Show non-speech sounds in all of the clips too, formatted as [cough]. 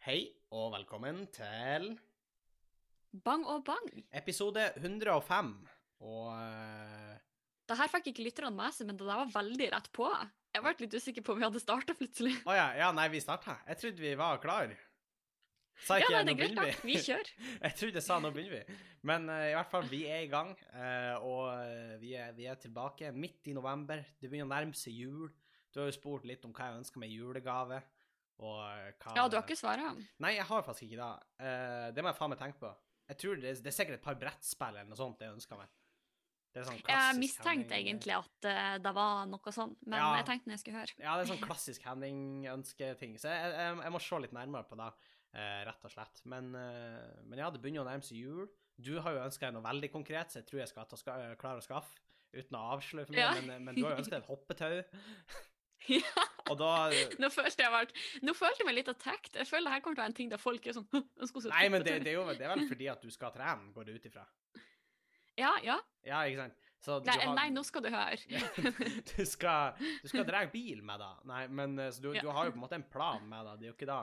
Hei og velkommen til Bang og bang. episode 105. Og eh, Det her fikk ikke lytterne med seg, men det der var veldig rett på. Jeg ble litt usikker på om vi hadde starta plutselig. Å ja, ja, nei, vi starta. Jeg trodde vi var klar. Sa Ja, nei, det er greit, da. vi? Vi kjører. [laughs] jeg trodde jeg sa nå begynner vi. Men uh, i hvert fall, vi er i gang. uh, og vi er, vi er tilbake midt i november. Det begynner å nærme seg jul. Du har jo spurt litt om hva jeg ønsker meg i julegave. Eh, hva Ja, du har ikke svaret? Nei, jeg har faktisk ikke det. Uh, det må jeg faen meg tenke på. Jeg tror det, det er sikkert et par brettspill eller noe sånt jeg ønsker meg. Det sånn Jeg mistenkte handling. egentlig at uh, det var noe sånn, men Ja. jeg tenkte når jeg skulle høre. Ja, det er sånn [laughs] klassisk Henning-ønsketing. Så jeg, jeg, jeg må se litt nærmere på det, uh, rett og slett. Men, uh, men ja, det begynner å nærme seg jul. Du har jo ønska deg noe veldig konkret, så jeg tror jeg skal ta, ska, klare å skaffe. Uten å avsløre for mye, Ja. men, men du har jo ønska deg et hoppetau. [laughs] [laughs] Ja, da nå følte jeg, vært, nå følte jeg meg litt attacked. Jeg føler det her kommer til å være en ting der folk er sånn «Hå, jeg skal se Nei, men det, det, er jo det er vel fordi at du skal trene, går det ut ifra. Ja, ja. Ja, ikke sant? Så du Nei, har- nei, nå skal du høre. [laughs] du skal, du skal dra bil med det. Nei, men eh, så du, Ja. du har jo på en måte en plan med det. Det er jo ikke det.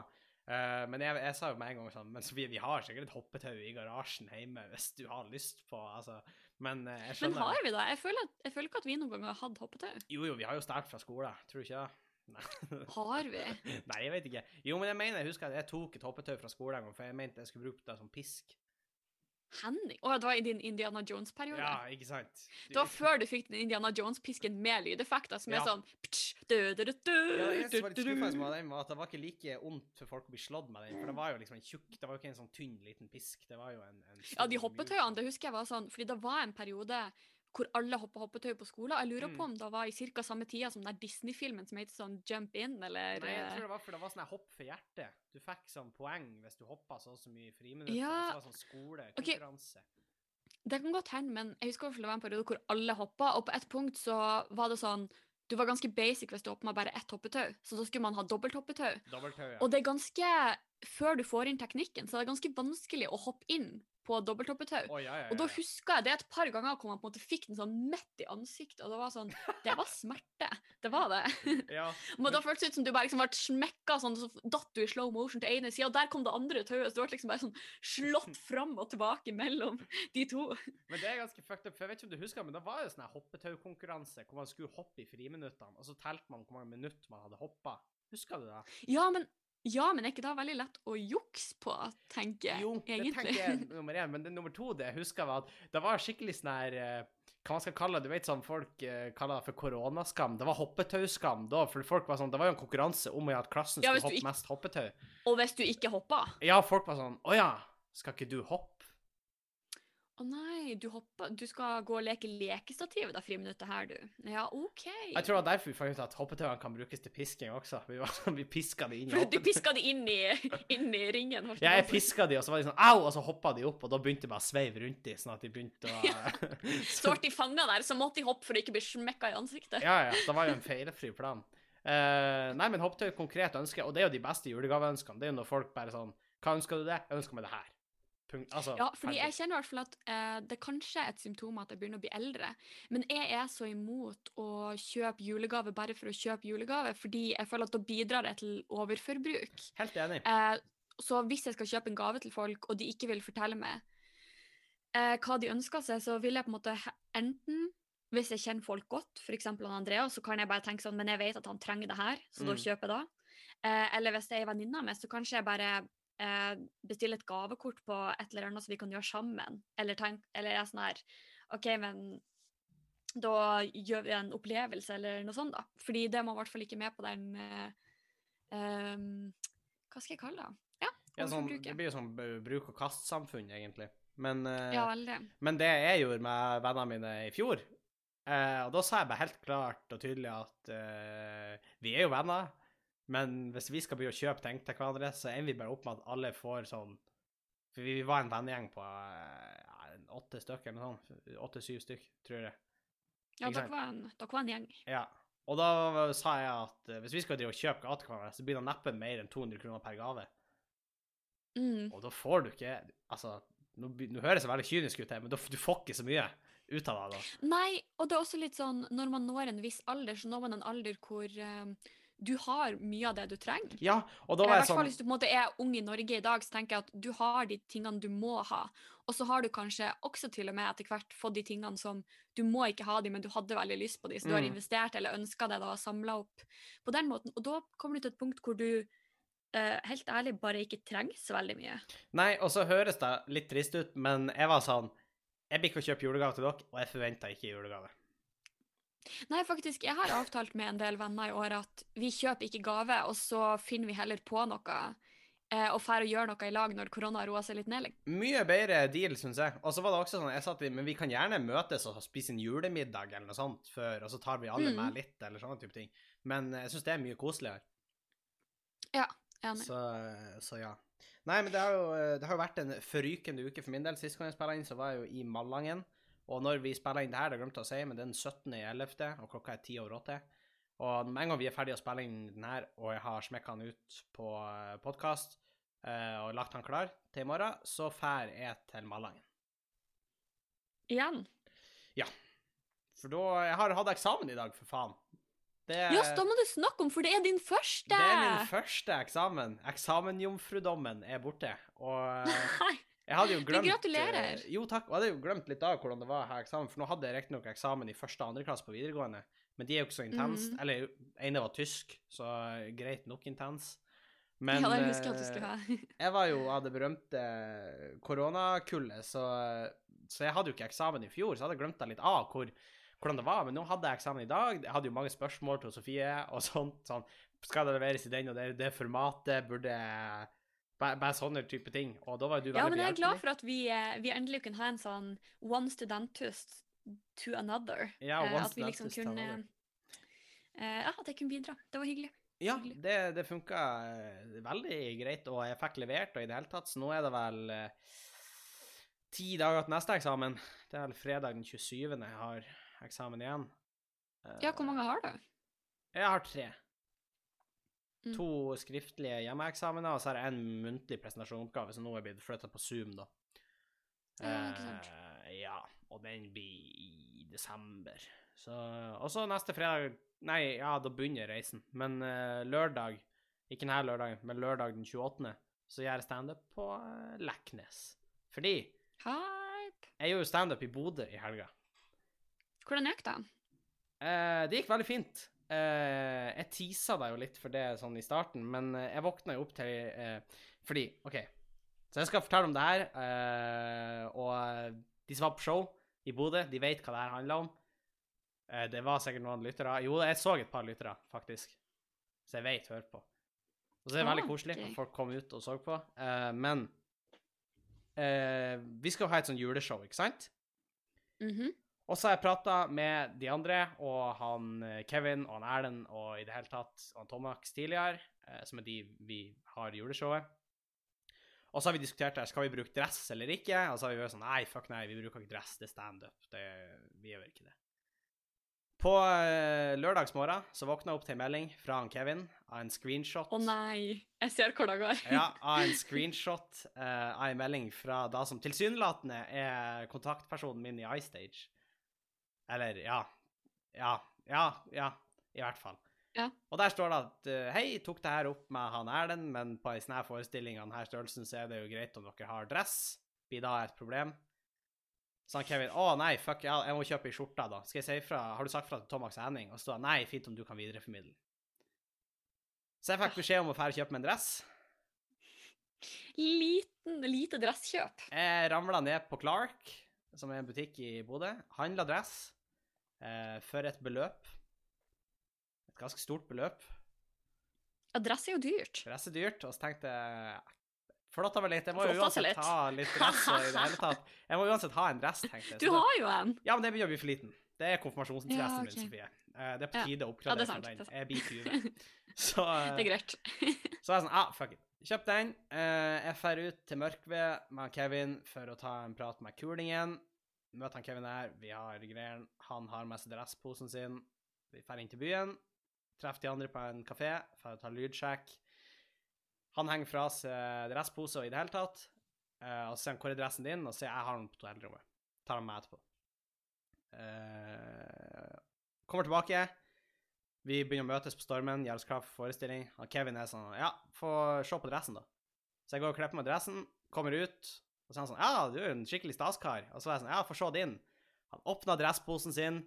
Eh, men jeg, jeg sa jo med en gang sånn Men Sofie, vi, vi har sikkert et hoppetau i garasjen hjemme hvis du har lyst på altså, Men uh, jeg Men har vi det? Jeg føler, at, jeg føler ikke at vi noen gang har hatt hoppetau. Jo, jo, vi har jo stjålet fra skole. Tror du ikke det? [laughs] Har vi? Nei, jeg vet ikke. Jo, men jeg mener, jeg husker at jeg tok et hoppetau fra skole en gang, for jeg mente jeg skulle bruke det som pisk. Henning? Å, det var i din Indiana Jones-periode? Ja, ikke sant? Det var før du fikk den Indiana Jones-pisken med lydeffekter, som Ja. er sånn ptsj, dø, dø, dø, dø, Ja, det eneste som var litt skuffende med den, var at det var ikke like ondt for folk å bli slått med den. For det var jo liksom en tjukk Det var jo ikke en sånn tynn, liten pisk. Det var jo en, en Ja, de hoppetøyene, det husker jeg var sånn, fordi det var en periode hvor alle hoppa hoppetau på skolen. Jeg lurer Mm. på om det var i ca. samme tida som den Disney-filmen som heter sånn Jump In, eller Nei, jeg eh, tror det var for det var sånn hopp for hjertet. Du fikk sånn poeng hvis du hoppa så og så mye friminutter. Ja. så var det sånn skolekonkurranse. Det kan godt hende, men jeg husker det var en periode hvor alle hoppa, og på et punkt så var det sånn Du var ganske basic hvis du med bare ett hoppetau, så da skulle man ha dobbelthoppetau. Dobbelt ja. Og det er ganske Før du får inn teknikken, så er det ganske vanskelig å hoppe inn på dobbelthoppetau. Oh, ja, ja, ja, Og da huska jeg det et par ganger hvor man på en måte fikk den sånn midt i ansiktet, og det var sånn Det var smerte. Det var det. [laughs] ja. [laughs] Men da føltes det ut som du bare liksom ble smekka sånn, så datt du i slow motion til ene sida, og der kom det andre tauet, så du ble liksom bare sånn slått [laughs] fram og tilbake mellom de to. Men det er ganske fucked up, for jeg vet ikke om du husker, men det var jo sånn hoppetaukonkurranse hvor man skulle hoppe i friminuttene, og så telte man hvor mange minutter man hadde hoppa. Husker du det? Ja, men, ja, men er ikke det veldig lett å jukse på, tenker jeg, Jo, det egentlig? tenker jeg nummer én, men det nummer to det jeg husker var at det var skikkelig sånn her eh, hva man skal kalle det, du vet sånn folk eh, kaller det for koronaskam. Det var hoppetauskam da, for folk var sånn, det var jo en konkurranse om at klassen skulle ja, hoppe ikke- mest hoppetau. Og hvis du ikke hoppa Ja, folk var sånn, å ja, skal ikke du hoppe? Å nei, du hopper, Du skal gå og leke lekestativ da, friminuttet her, du. Ja, OK. Jeg tror det var derfor vi fant ut at hoppetauene kan brukes til pisking også. Vi, var, sånn, vi piska de inn i hoppet. du piska de inn i, inn i ringen. holdt Ja, jeg jeg på å si. piska de, og så var de sånn au, og så hoppa de opp, og da begynte de bare å sveive rundt de, sånn at de begynte å Så ble de fanga der, så måtte de hoppe for å ikke bli smekka i ansiktet. Ja, ja. Det var jo en feilfri plan. Uh, nei, men hoppetau er et konkret ønske, og det er jo de beste julegaveønskene. Det er jo når folk bare sånn Hva ønsker du det? Jeg ønsker meg det her. Punkt. Altså, Ja, fordi jeg kjenner i hvert fall at eh, det kanskje er et symptom at jeg begynner å bli eldre. Men jeg er så imot å kjøpe julegave bare for å kjøpe julegave, fordi jeg føler at da bidrar det til overforbruk. Helt enig. Eh, så hvis jeg skal kjøpe en gave til folk, og de ikke vil fortelle meg eh, hva de ønsker seg, så vil jeg på en måte enten hvis jeg kjenner folk godt, f.eks. Andreas, så kan jeg bare tenke sånn Men jeg vet at han trenger det her, så da Mm. kjøper jeg det. Eh, eller hvis det er ei venninne av meg, så kanskje jeg bare eh, bestille et gavekort på et eller annet som vi kan gjøre sammen. Eller, tenk, eller er sånn her OK, men da gjør vi en opplevelse, eller noe sånt, da. Fordi det må i hvert fall ikke med på den eh, ehm, Hva skal jeg kalle det? Ja, Ja, sånn, det blir jo sånn bruk-og-kast-samfunn, egentlig. Men, eh, Ja, men det jeg gjorde med vennene mine i fjor eh, Og da sa jeg bare helt klart og tydelig at eh, vi er jo venner, men hvis vi skal begynne å kjøpe ting til hverandre, så ender vi bare opp med at alle får sånn For vi var en vennegjeng på eh, åtte stykker eller noe sånt. Åtte-syv stykker, tror jeg. Ja, dere var, en, dere var en gjeng. Ja. Og da sa jeg at eh, hvis vi skal drive og kjøpe gaver til hverandre, så blir det neppe mer enn 200 kroner per gave. Mm. Og da får du ikke Altså, nå, nå høres jeg veldig kynisk ut her, men da, du får ikke så mye ut av det da. Nei, og det er også litt sånn når man når en viss alder, så når man en alder hvor eh, du har mye av det du trenger. Ja, og da var jeg sånn hvis du på en måte er ung i Norge i dag, så tenker jeg at du har de tingene du må ha. Og så har du kanskje også til og med etter hvert fått de tingene som du må ikke ha de, men du hadde veldig lyst på de, så du har Mm. investert eller ønska det og samla opp på den måten. Og da kommer du til et punkt hvor du Uh, helt ærlig bare ikke trenger så veldig mye. Nei, og så høres det litt trist ut, men jeg var sånn Jeg blir ikke å kjøpe julegave til dere, og jeg forventa ikke julegave. Nei, faktisk, jeg har avtalt med en del venner i år at vi kjøper ikke gave, og så finner vi heller på noe eh, og drar og gjør noe i lag når korona roer seg litt ned. Mye bedre deal, syns jeg. Og så var det også sånn, jeg sa i, men vi kan gjerne møtes og spise en julemiddag eller noe sånt før, og så tar vi alle Mm. med litt, eller sånne type ting. Men jeg syns det er mye koseligere. Ja, Enig. Så, så ja. Nei, men det har, jo, det har vært en forrykende uke for min del. Sist gang jeg spilte inn, så var jeg jo i Malangen. Og når vi spiller inn det her, det glemte jeg å si, men det er den 17.11., og klokka er ti over åtte. Og med en gang vi er ferdige å spille inn den her, og jeg har smekka den ut på podkast og lagt den klar til i morgen, så drar jeg til Malangen. Igjen. Ja. For da Jeg har hatt eksamen i dag, for faen. Det, Ja, så da må du snakke om, for det er din første! det er min første eksamen. Eksamenjomfrudommen er borte. Og [laughs] Nei. Jeg hadde jo glemt gratulerer. eh, jo, takk. Og jeg hadde jo glemt litt av hvordan det var å ha eksamen, for nå hadde jeg riktignok eksamen i første og andre klasse på videregående, men de er jo ikke så intense. Mm. Eller ene var tysk, så greit nok intens. Men ja, jeg, husker at du skulle eh, ha. [laughs] jeg var jo av det berømte koronakullet, så, så jeg hadde jo ikke eksamen i fjor, så jeg hadde glemt litt av hvor, hvordan det var. Men nå hadde jeg eksamen i dag. Jeg hadde jo mange spørsmål til Sofie og sånt. Sånn, skal det leveres i den og det, det formatet? Burde jeg bare, bare sånne type ting. Og da var du veldig Ja, men jeg er glad for at vi, eh, vi endelig kunne ha en sånn one studentist to another. Ja, Eh, one at vi liksom kunne eh, Ja, at jeg kunne bidra. Det var hyggelig. Ja, Hyggelig. det, det funka veldig greit, og jeg fikk levert og i det hele tatt, så nå er det vel ti dager til neste eksamen. Det er vel fredag den 27. jeg har eksamen igjen. Ja, hvor mange har du? Jeg har tre. Mm. To skriftlige hjemmeeksamener, og så har jeg en muntlig presentasjonsoppgave som nå er blitt flytta på Zoom, da. Ja, ikke sant. Uh, ja, og den blir i desember. Så Og så neste fredag Nei, ja, da begynner reisen. Men uh, lørdag, ikke denne lørdagen, men lørdag den 28., så gjør jeg standup på uh, Leknes. Fordi Hype. jeg gjorde jo standup i Bodø i helga. Hvordan gikk det? Uh, det gikk veldig fint. Eh, jeg teasa deg jo litt for det sånn i starten, men uh, jeg våkna jo opp til uh, Fordi, OK Så jeg skal fortelle om det her, og de som var på show i Bodø, de vet hva det her handler om. Det var sikkert noen lyttere. Jo, jeg så et par lyttere, faktisk. Så jeg vet hører på. Og så er det veldig Ah, koselig at folk kom ut og så på. Men vi skal jo ha et sånn juleshow, ikke sant? Mhm. Og så har jeg prata med de andre, og han eh, Kevin og han Erlend og i det hele tatt og han Tomax tidligere, eh, som er de vi har i juleshowet. Og så har vi diskutert her, skal vi bruke dress eller ikke, og så har vi vært sånn nei, fuck nei, vi bruker ikke dress, det er standup. det- Vi gjør ikke det. På eh, lørdagsmorgen så våkna jeg opp til en melding fra han Kevin av en screenshot. Å nei, jeg ser hvor det går. Ja, [laughs] av en screenshot eh, av en melding fra da som tilsynelatende er kontaktpersonen min i iStage. Eller, ja. Ja, ja, ja, i hvert fall. Ja. Og der står det at eh, hei, tok det her opp med han Erlend, men på ei snær forestilling av denne størrelsen så er det jo greit om dere har dress. Blir da et problem? Så han Kevin å nei, fuck, jeg må kjøpe ei skjorte, da. Skal jeg si ifra? Har du sagt fra til Tomax Henning? Og så står nei, fint om du kan videreformidle. Så jeg fikk beskjed om å dra kjøpe meg en dress. Liten, lite dresskjøp. Jeg ramla ned på Clark, som er en butikk i Bodø. Handla dress for et beløp. Et ganske stort beløp. Ja, dress er jo dyrt. Dress er dyrt, og så tenkte jeg Flotta meg litt. Jeg må jo uansett litt. ha litt dress i det hele tatt. [laughs] Jeg må uansett ha en dress, tenkte jeg. Du Så har jo en. Ja, men det begynner å bli for liten. Det er konfirmasjonsdressen Ja, min. Sofie. Eh, det er på tide å Ja, oppgradere er sant, den. Jeg blir 20. [laughs] Så, eh, Det er greit. [laughs] Så jeg er sånn, ah, fuck it. Kjøp den. Eh, jeg drar ut til Mørkved med Kevin for å ta en prat med kulingen. Møter han Kevin her, vi har greier. Han har med seg dressposen sin. Vi drar inn til byen. Treffer de andre på en kafé for å ta lydsjekk. Han henger fra seg dresspose og i det hele tatt. Uh, og så sier han 'hvor er dressen din?' og sier 'jeg har den på hotellrommet'. Tar han med etterpå. Uh, kommer tilbake. Vi begynner å møtes på Stormen, gjør oss klar for forestilling. Og Kevin er sånn Ja, få se på dressen, da. Så jeg går og kler på meg dressen, kommer ut, og så er han sånn Ja, du er en skikkelig staskar. Og så er jeg sånn Ja, få se din. Han åpner dressposen sin,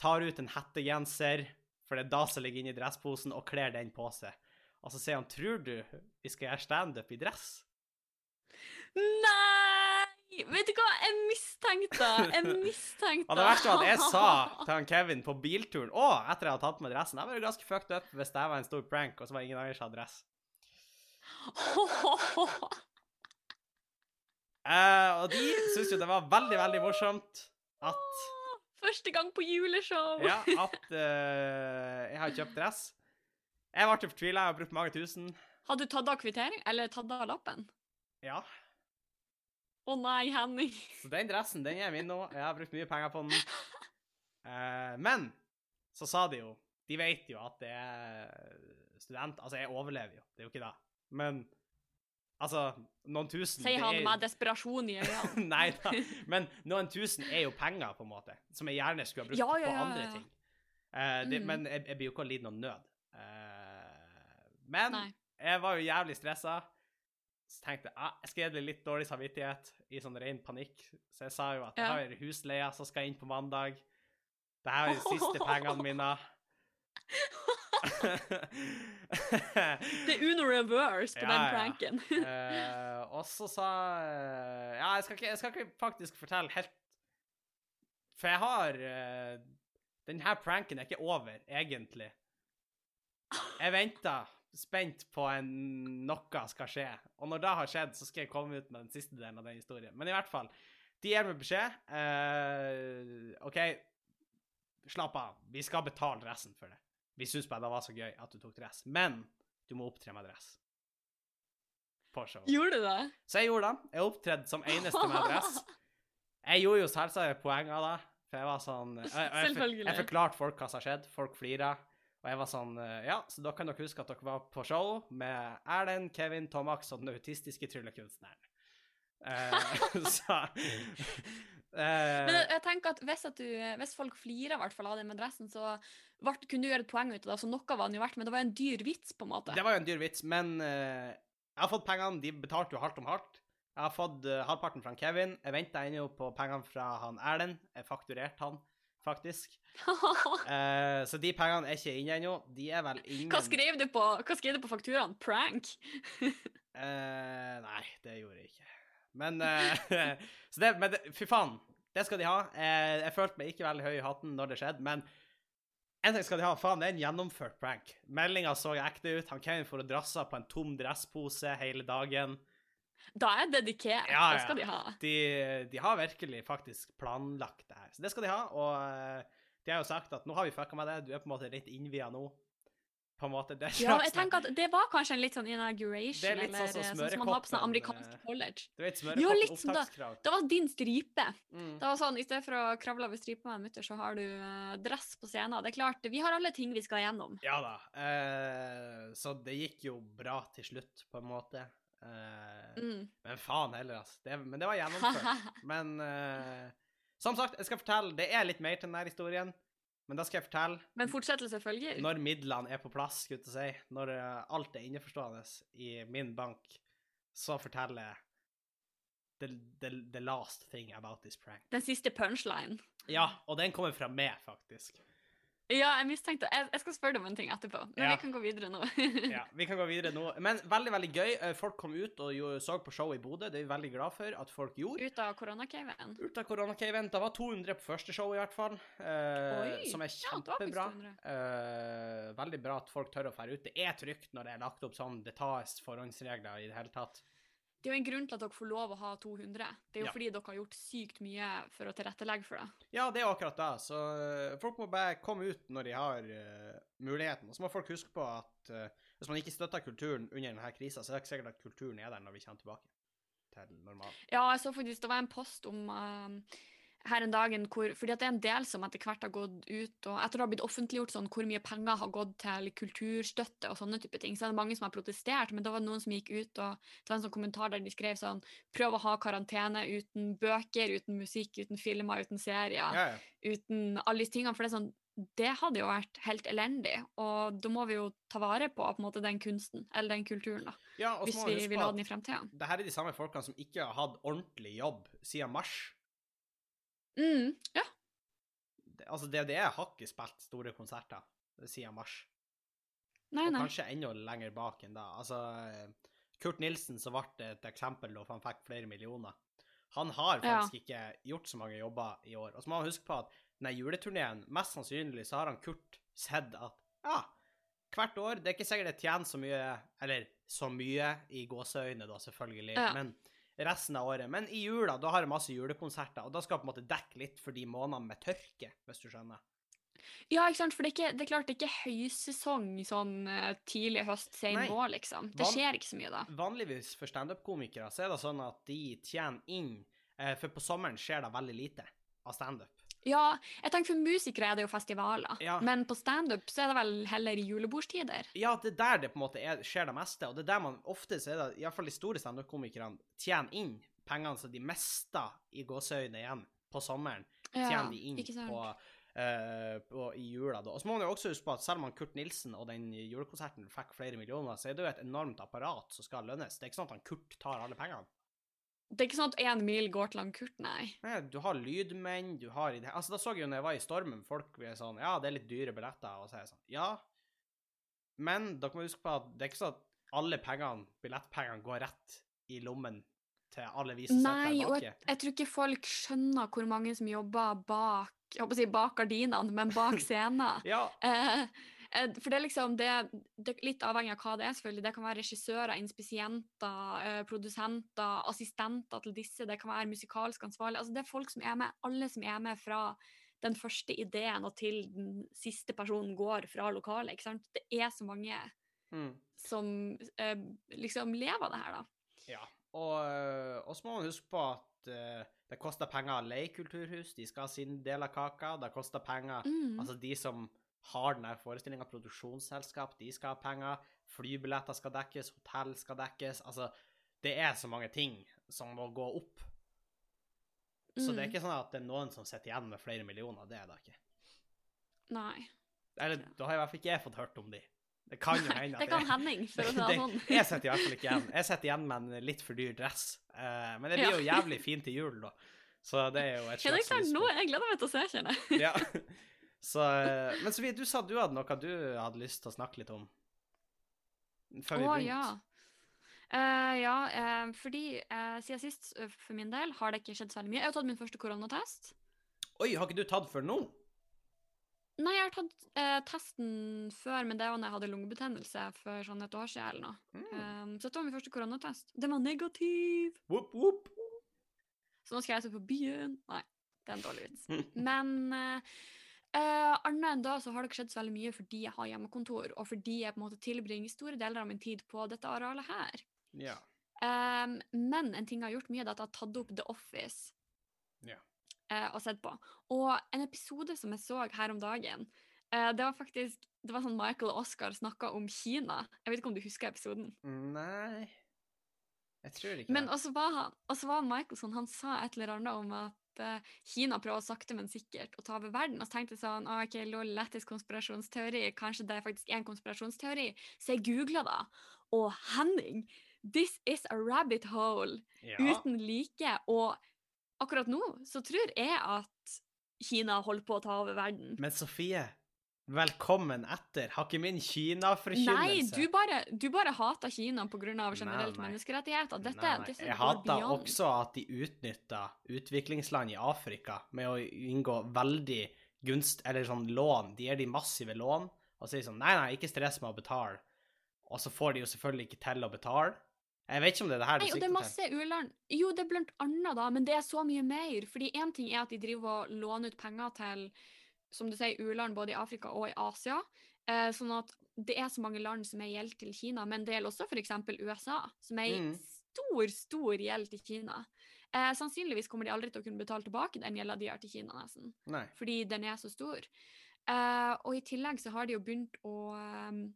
tar ut en hettegenser, for det er da som ligger inni dressposen, og kler den på seg. Og så sier han Tror du vi skal gjøre standup i dress? Nei! Vet du hva, jeg mistenkte Jeg [laughs] mistenkte Og det verste var at jeg sa [laughs] til han Kevin på bilturen Å, etter jeg hadde tatt på meg dressen Jeg var jo ganske fucked up hvis det var en stor prank, og så var ingen andre som hadde dress. [laughs] Eh, og de syntes jo det var veldig, veldig morsomt at Første gang på juleshow! Ja, [laughs] at uh, jeg har kjøpt dress. Jeg ble fortvila, jeg har brukt mange tusen. Hadde du tatt av kvittering, eller tatt av lappen? Ja. Å nei, Henning. Så den dressen, den er min nå. Jeg har brukt mye penger på den. Uh, [laughs] men så sa de jo De vet jo at det er student Altså, jeg overlever jo, det er jo ikke det. Men altså, noen tusen Sier han er- med desperasjon i øynene. [laughs] Nei da. Men noen tusen er jo penger, på en måte, som jeg gjerne skulle ha brukt Ja, ja, på ja, andre ting. Uh, det, Mm. Men jeg, jeg blir jo ikke å lide noen nød. Uh, men Nei. jeg var jo jævlig stressa. Så tenkte jeg ah, jeg skal gi det litt dårlig samvittighet i sånn ren panikk. Så jeg sa jo at jeg har husleia som skal inn på mandag. Det her er de siste pengene [laughs] mine. Det er [laughs] Uno reverse på Ja, den ja. pranken. Eh, og så sa eh, Ja, jeg skal, ikke, jeg skal ikke faktisk fortelle helt For jeg har uh, Denne pranken er ikke over, egentlig. Jeg venter spent på en noe skal skje. Og når det har skjedd, så skal jeg komme ut med den siste delen av den historien. Men i hvert fall, de gir meg beskjed. Uh, OK, slapp av. Vi skal betale resten for det. Vi syns bare det var så gøy at du tok dress. Men du må opptre med dress. På show. Gjorde du det? Så jeg gjorde det. Jeg opptredde som eneste med dress. [laughs] Jeg gjorde jo selvsagt poeng av det. For jeg var sånn jeg, jeg, jeg, jeg forklarte folk hva som har skjedd. Folk flira. Og jeg var sånn eh, Ja, så da kan dere huske at dere var på show med Erlend, Kevin, Tomax og den autistiske tryllekunstneren. Eh, [laughs] Uh, Men jeg, tenker at hvis, at du, hvis folk flirer i hvert fall av den med dressen, så vart- kunne du gjøre et poeng ut av det. Så noe var den jo verdt, men det var en dyr vits, på en måte. Det var jo en dyr vits, men uh, jeg har fått pengene. De betalte jo halvt om halvt. Jeg har fått uh, halvparten fra Kevin. Jeg venta ennå på pengene fra han Erlend. Jeg fakturerte han, faktisk. [laughs] Så de pengene er ikke inne ennå. De er vel ingen Hva skrev du på, hva skrev du på fakturaen? Prank? [laughs] Nei, det gjorde jeg ikke. Men eh, [laughs] så det, men det, Fy faen, det skal de ha. Eh, jeg følte meg ikke veldig høy i hatten når det skjedde, men en ting skal de ha. Faen, det er en gjennomført prank. Meldinga så ekte ut. Han Kevin får drassa på en tom dresspose hele dagen. Da er jeg dedikert. Ja, Det skal de ha. De, de har virkelig faktisk planlagt det her. Så det skal de ha. Og eh, de har jo sagt at nå har vi fucka med det. Du er på en måte litt innvia nå. På en måte. Det Ja, jeg tenker at Det var kanskje en litt sånn inauguration, Det litt sånn eller som eh, sånn som man har på sånn smørekoppen, amerikansk eh, college. Du vet, Ja, litt sånn da. Det var din stripe. Mm. Det var sånn, I stedet for å kravle over stripa med en mutter, så har du uh, dress på scenen. Det er klart, Vi har alle ting vi skal gjennom. Ja da. Uh, så det gikk jo bra til slutt, på en måte. Uh, Mm. Men faen heller, altså. Det, men det var gjennomført. [laughs] Men som sagt, jeg skal fortelle Det er litt mer til denne historien, men da skal jeg fortelle Men fortsettelse følger. når midlene er på plass, skulle jeg si. Når eh, alt er innforstående i min bank, så forteller jeg the, the, the last thing about this prank. Den siste punchline. Ja, og den kommer fra meg, faktisk. Ja, jeg mistenkte Jeg, jeg skal spørre deg om en ting etterpå, men Ja. vi kan gå videre nå. [laughs] Ja, Vi kan gå videre nå. Men veldig veldig gøy. Eh, Folk kom ut og så på showet i Bodø. Det er vi veldig glad for at folk gjorde. Ut av koronacaven. Ut av koronacaven. Det var 200 på første show, i hvert fall. eh, Oi, som er kjempebra. 200. Eh, veldig bra at folk tør å dra ut. Det er trygt når det er lagt opp sånn. Det tas forhåndsregler i det hele tatt. Det er jo en grunn til at dere får lov å ha 200. Det er jo Ja. fordi dere har gjort sykt mye for å tilrettelegge for det. Ja, det er akkurat det. Så eh, folk må bare komme ut når de har uh, muligheten. Og så må folk huske på at uh, hvis man ikke støtter kulturen under denne krisa, så er det ikke sikkert at kulturen er der når vi kommer tilbake til normalen. Ja, jeg så faktisk, det var en post om eh, her en dagen hvor Fordi det er en del som etter hvert har gått ut, og etter det har blitt offentliggjort sånn hvor mye penger har gått til kulturstøtte og sånne type ting, så er det mange som har protestert, men det var noen som gikk ut, og det var en sånn kommentar der de skrev sånn Prøv å ha karantene uten bøker, uten musikk, uten filmer, uten serier. Ja. uten alle disse tingene. For det er sånn, det hadde jo vært helt elendig. Og da må vi jo ta vare på, på en måte, den kunsten, eller den kulturen, da. Ja, Hvis vi vil ha den i fremtiden. det her er de samme folkene som ikke har hatt ordentlig jobb siden mars. Mm, ja. Det, altså, DDE har ikke spilt store konserter siden mars. Nei, Og kanskje enda lenger bak enn da. Altså, eh, Kurt Nilsen, som ble et eksempel da, han fikk flere millioner, han har Ja. faktisk ikke gjort så mange jobber i år. Og så må man huske på at denne juleturneen, mest sannsynlig så har han Kurt sett at ja, hvert år Det er ikke sikkert det tjener så mye, eller så mye i gåseøyne, da, selvfølgelig, Ja. men resten av året. Men i jula, da har jeg masse julekonserter, og da skal jeg på en måte dekke litt for de månedene med tørke, hvis du skjønner. Ja, ikke sant, for det er, ikke, det er klart det er ikke høysesong sånn eh, tidlig høst, sen vår, liksom. Det skjer ikke så mye da. Vanligvis for standup-komikere så er det sånn at de tjener inn eh, For på sommeren skjer det veldig lite av standup. Ja, jeg tenker for musikere er det jo festivaler, Ja. men på standup så er det vel heller julebordstider. Ja, det er der det på en måte er, skjer det meste, og det er der man ofte ser er det, iallfall de store standup-komikerne, tjener inn pengene som de mister i gåseøynene igjen på sommeren, Ja, tjener de inn på, uh, på, i jula. da. Og så må man jo også huske på at selv om Kurt Nilsen og den julekonserten fikk flere millioner, så er det jo et enormt apparat som skal lønnes. Det er ikke sånn at han Kurt tar alle pengene. Det er ikke sånn at én mil går til han Kurt, nei. Nei, du har lydmenn, du har i det- Altså, da så jeg jo når jeg var i Stormen, folk ble sånn Ja, det er litt dyre billetter, og så er jeg sånn Ja, men dere må huske på at det er ikke sånn at alle pengene, billettpengene, går rett i lommen til alle vi som Nei, og jeg, jeg tror ikke folk skjønner hvor mange som jobber bak jeg håper å si bak gardinene, men bak [laughs] scenen. Ja, eh, for det er liksom det, det litt avhengig av hva det er, selvfølgelig. Det kan være regissører, inspisienter, eh, produsenter, assistenter til disse. Det kan være musikalsk ansvarlig. Altså, det er folk som er med, alle som er med fra den første ideen og til den siste personen går fra lokalet. ikke sant? Det er så mange mm, som eh, liksom lever av det her, da. ja. Og, øh, og så må man huske på at uh, det koster penger å leie kulturhus, de skal ha sin del av kaka. Det koster penger Mm. Altså, de som har denne forestillinga, produksjonsselskap, de skal ha penger. Flybilletter skal dekkes, hotell skal dekkes. Altså, det er så mange ting som må gå opp. Så det er Mm. ikke sånn at det er noen som sitter igjen med flere millioner. Det er det ikke. Nei. Eller da har i hvert fall ikke jeg fått hørt om de. Det kan jo [laughs] hende Det kan Henning, for å [laughs] si det sånn. jeg sitter i hvert fall ikke igjen. Jeg sitter igjen med en litt for dyr dress. Uh, men det blir [laughs] Ja. jo jævlig fint til jul, da. Så det er jo et Ja, det er slags klart, nå lyspunkt. jeg gleder meg til å se, kjenner jeg. Ja. Så, eh, men Sofie, du sa du hadde noe du hadde lyst til å snakke litt om. Før vi begynte. ja. Uh, ja, uh, fordi uh, siden sist, for min del, har det ikke skjedd så veldig mye. Jeg har tatt min første koronatest. Oi, har ikke du tatt før nå? Nei, jeg har tatt testen før, men det var når jeg hadde lungebetennelse for sånn et år siden eller noe. Mm. Så dette var min første koronatest. Den var negativ! Whoop, whoop. Så nå skal jeg se på byen. Nei, det er en dårlig vits. [laughs] Men eh, annet enn da så har det ikke skjedd så veldig mye fordi jeg har hjemmekontor, og fordi jeg på en måte tilbringer store deler av min tid på dette arealet her. Ja. Um, men en ting jeg har gjort mye, er at jeg har tatt opp The Office Ja. uh, og sett på. Og en episode som jeg så her om dagen, uh, det var faktisk det var sånn Michael og Oscar snakka om Kina. Jeg vet ikke om du husker episoden? Nei Jeg tror ikke Men det. også var, han, også var Michael sånn, han sa et eller annet om at eh, Kina prøver sakte, men sikkert å ta over verden. Og så tenkte jeg sånn, ah, ok, lol, lettest konspirasjonsteori, kanskje det er faktisk en konspirasjonsteori. Så jeg googla da, og Henning, this is a rabbit hole Ja. uten like. Og akkurat nå så tror jeg at Kina holder på å ta over verden. Men Sofie, velkommen etter. Har ikke min Kina-forkynnelse du bare, du bare hater Kina pga. generelt Nei, nei. menneskerettigheter. Dette, Nei, nei. Jeg hater også at de utnytter utviklingsland i Afrika med å inngå veldig gunst, eller sånn lån. De gir de massive lån og sier sånn Nei, nei, ikke stress med å betale. Og så får de jo selvfølgelig ikke til å betale. Jeg vet ikke om det er det her du sikter til. det er masse u-land. Jo, det er blant annet, da, men det er så mye mer. Fordi én ting er at de driver og låner ut penger til som du sier, u-land både i Afrika og i Asia. Eh, sånn at det er så mange land som er gjeld til Kina, men det gjelder også f.eks. USA, som er i Mm. stor, stor gjeld til Kina. Eh, sannsynligvis kommer de aldri til å kunne betale tilbake den gjelda de har til Kina, nesten Nei. fordi den er så stor. Eh, og i tillegg så har de jo begynt å ehm,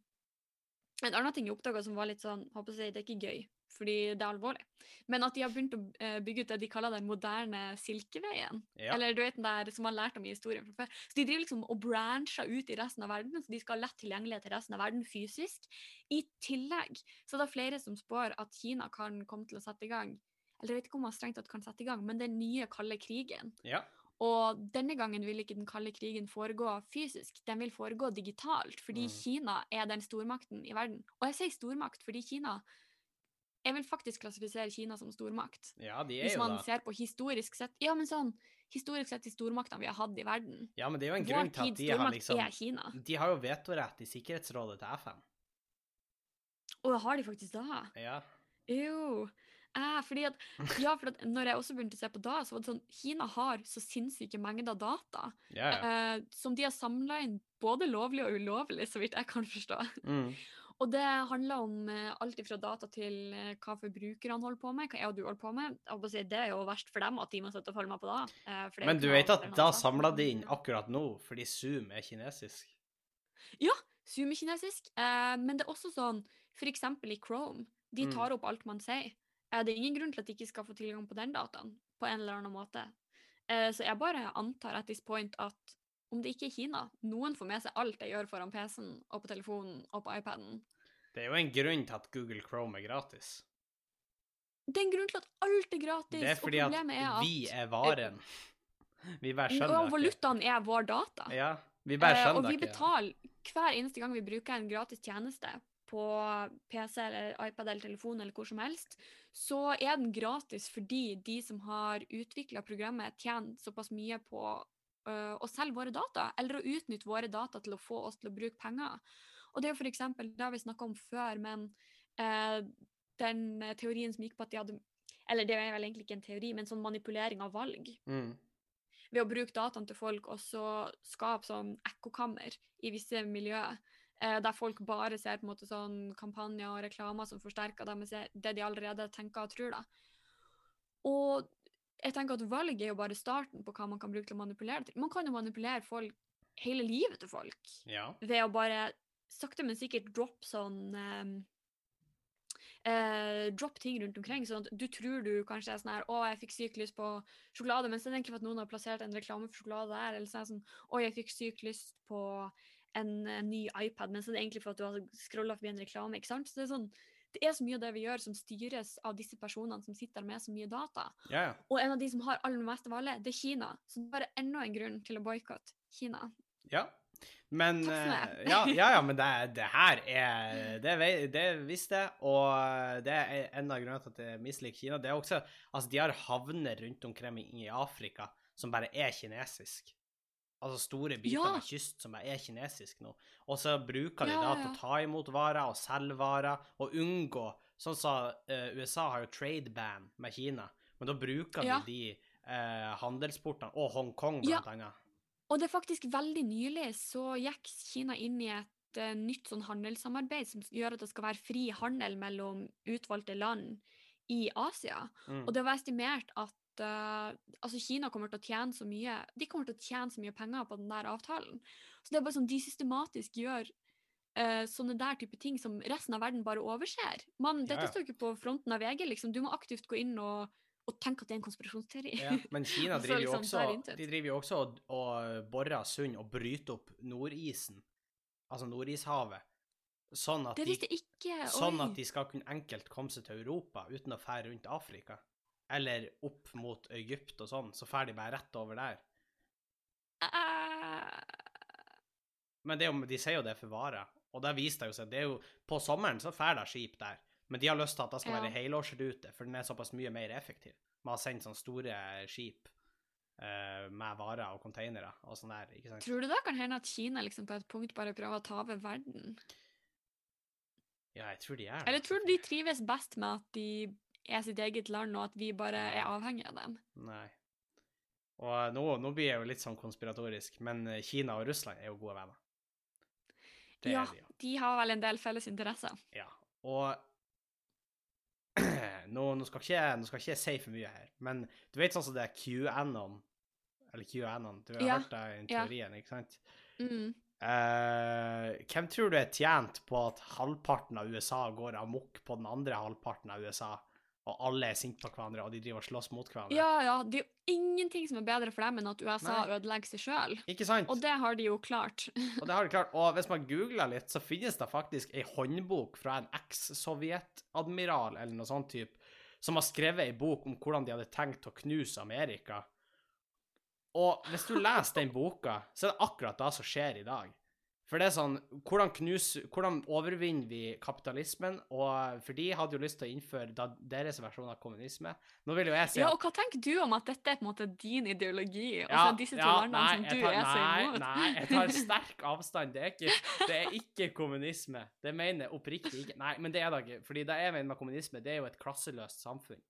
En annen ting jeg oppdaga som var litt sånn håper jeg Det er ikke gøy, fordi det er alvorlig. Men at de har begynt å eh, bygge ut det de kaller den moderne Silkeveien. Ja. Eller du vet den der som man har lært om i historien fra før. Så de driver liksom og brancher ut i resten av verden, så de skal ha lett tilgjengelighet til resten av verden fysisk. I tillegg så er det flere som spår at Kina kan komme til å sette i gang Eller jeg vet ikke om man strengt tatt kan sette i gang, men den nye kalde krigen. Ja. Og denne gangen vil ikke den kalde krigen foregå fysisk, den vil foregå digitalt, fordi Mm. Kina er den stormakten i verden. Og jeg sier stormakt fordi Kina Jeg vil faktisk klassifisere Kina som stormakt. ja, de er Hvis jo man da ser på historisk sett Ja, men sånn Historisk sett de stormaktene vi har hatt i verden. Ja, men det er jo en grunn til at de har liksom er Kina. De har jo vetorett i Sikkerhetsrådet til FN. Og har de faktisk da? Ja. Jo. Eh, fordi at, ja, for at når jeg også begynte å se på da, så var det sånn Kina har så sinnssyke mengder data ja. eh, som de har samla inn både lovlig og ulovlig, så vidt jeg kan forstå. Mm. Og det handler om eh, alt fra data til eh, hva forbrukerne holder på med, hva jeg og du holder på med. Si, det er jo verst for dem at de må sitte og følge med på det. eh, det Men du vet at da samla de inn akkurat nå, fordi Zoom er kinesisk. Ja, Zoom er kinesisk, men det er også sånn f.eks. i Chrome. De Mm. tar opp alt man sier. Det er ingen grunn til at de ikke skal få tilgang på den dataen på en eller annen måte. Så jeg bare antar at this point at om det ikke er Kina, noen får med seg alt jeg gjør foran PC-en og på telefonen og på iPaden. Det er jo en grunn til at Google Chrome er gratis. Det er en grunn til at alt er gratis, Det er fordi og at Det er at vi er varen. Vi bare og skjønner ikke. valutaen er vår data. Ja, vi bare Eh, og vi betaler hver eneste gang vi bruker en gratis tjeneste på PC eller iPad eller telefon eller hvor som helst, så er den gratis fordi de som har utvikla programmet, tjener såpass mye på øh, å selge våre data, eller å utnytte våre data til å få oss til å bruke penger. Og det er jo eksempel, det har vi snakka om før, men eh, den eh, teorien som gikk på at de hadde Eller det er vel egentlig ikke en teori, men sånn manipulering av valg Mm. ved å bruke dataen til folk og så skape sånn ekkokammer i visse miljøer, eh, der folk bare ser på en måte sånn kampanjer og reklamer som forsterker dem, det de allerede tenker og tror. da. Og jeg tenker at valg er jo bare starten på hva man kan bruke til å manipulere til. Man kan jo manipulere folk, hele livet til folk Ja. ved å bare sakte, men sikkert droppe sånn um, eh, Dropp ting rundt omkring. sånn at du tror du kanskje er sånn her Å, jeg fikk sykt lyst på sjokolade, men så er det egentlig for at noen har plassert en reklame for sjokolade der. Eller så er det sånn Å, jeg fikk sykt lyst på en, en ny iPad, men så er det egentlig for at du har scrolla forbi en reklame. ikke sant? Så det er sånn det er så mye av det vi gjør som styres av disse personene som sitter med så mye data. Ja. Og en av de som har aller mest av alle, det er Kina. Så det er bare enda en grunn til å boikotte Kina. ja. Men eh, ja, ja, ja, men det, det her er Det, det visste jeg, og det er en av grunnene til at jeg misliker Kina. Det er også Altså, de har havner rundt omkring i Afrika som bare er kinesisk. Altså store biter Ja. med kyst som er kinesisk nå. Og så bruker de Ja, da til å ta imot varer og selge varer, og unngå Sånn som eh, USA har jo trade ban med Kina, men da bruker de de uh, handelsportene, og Hongkong blant annet. Og det er faktisk veldig nylig så gikk Kina inn i et eh, nytt sånn handelssamarbeid som gjør at det skal være fri handel mellom utvalgte land i Asia. Mm. Og det var estimert at eh, altså Kina kommer til å tjene så mye De kommer til å tjene så mye penger på den der avtalen. Så det er bare sånn de systematisk gjør uh, sånne der type ting som resten av verden bare overser. Man, Ja, dette ja. står ikke på fronten av VG, liksom. Du må aktivt gå inn og, og tenke at det er en konspirasjonsteori. Ja, men [laughs] Kina driver jo liksom også, de driver jo også og, og borer sund og bryter opp Nordisen, altså Nordishavet, sånn at, de, sånn at de skal kunne enkelt komme seg til Europa uten å fære rundt Afrika. Eller opp mot Egypt og sånn, så drar de bare rett over der. Men det jo, de sier jo det for varer, og det viser det jo seg. Det er jo, på sommeren så drar det skip der, men de har lyst til at det skal være Ja. helårsrute, for den er såpass mye mer effektiv. Man har sendt sånne store skip uh, med varer og containere og sånn der, ikke sant? Tror du da kan hende at Kina liksom på et punkt bare prøver å ta over verden? Ja, jeg tror de er det. Eller tror du de trives best med at de er sitt eget land, og at vi bare er avhengig av dem? Nei. Og eh, nå, nå blir jeg jo litt sånn konspiratorisk, men eh, Kina og Russland er jo gode venner. Det ja, de ja, de har vel en del felles interesser. Ja. Og [clears throat] nå, nå, skal ikke, nå skal ikke jeg si for mye her, men du vet sånn som det er QAnon, eller QAnon, du har Ja, hørt det i ja. teorien, ikke sant? Mm. Uh, hvem tror du er tjent på at halvparten av USA går amok på den andre halvparten av USA, og alle er sinte på hverandre, og de driver og slåss mot hverandre? Ja, ja, det er jo ingenting som er bedre for dem enn at USA Nei. ødelegger seg sjøl. Og det har de jo klart. Og det har de klart. Og hvis man googler litt, så finnes det faktisk ei håndbok fra en eks-sovjetadmiral eller noe sånt type, som har skrevet ei bok om hvordan de hadde tenkt å knuse Amerika. Og hvis du leser den boka, så er det akkurat det som skjer i dag. For det er sånn Hvordan, knus, hvordan overvinner vi kapitalismen? Og For de hadde jo lyst til å innføre deres versjon av kommunisme. Nå vil jo jeg si at, Ja, og hva tenker du om at dette er på en måte din ideologi? Ja, så disse to ja, landene nei, som du tar- er så nei, imot? Nei, jeg tar [laughs] sterk avstand. Det er ikke, det er ikke kommunisme. Det mener jeg oppriktig ikke. Nei, men det er det ikke. Fordi det jeg mener med kommunisme, det er jo et klasseløst samfunn.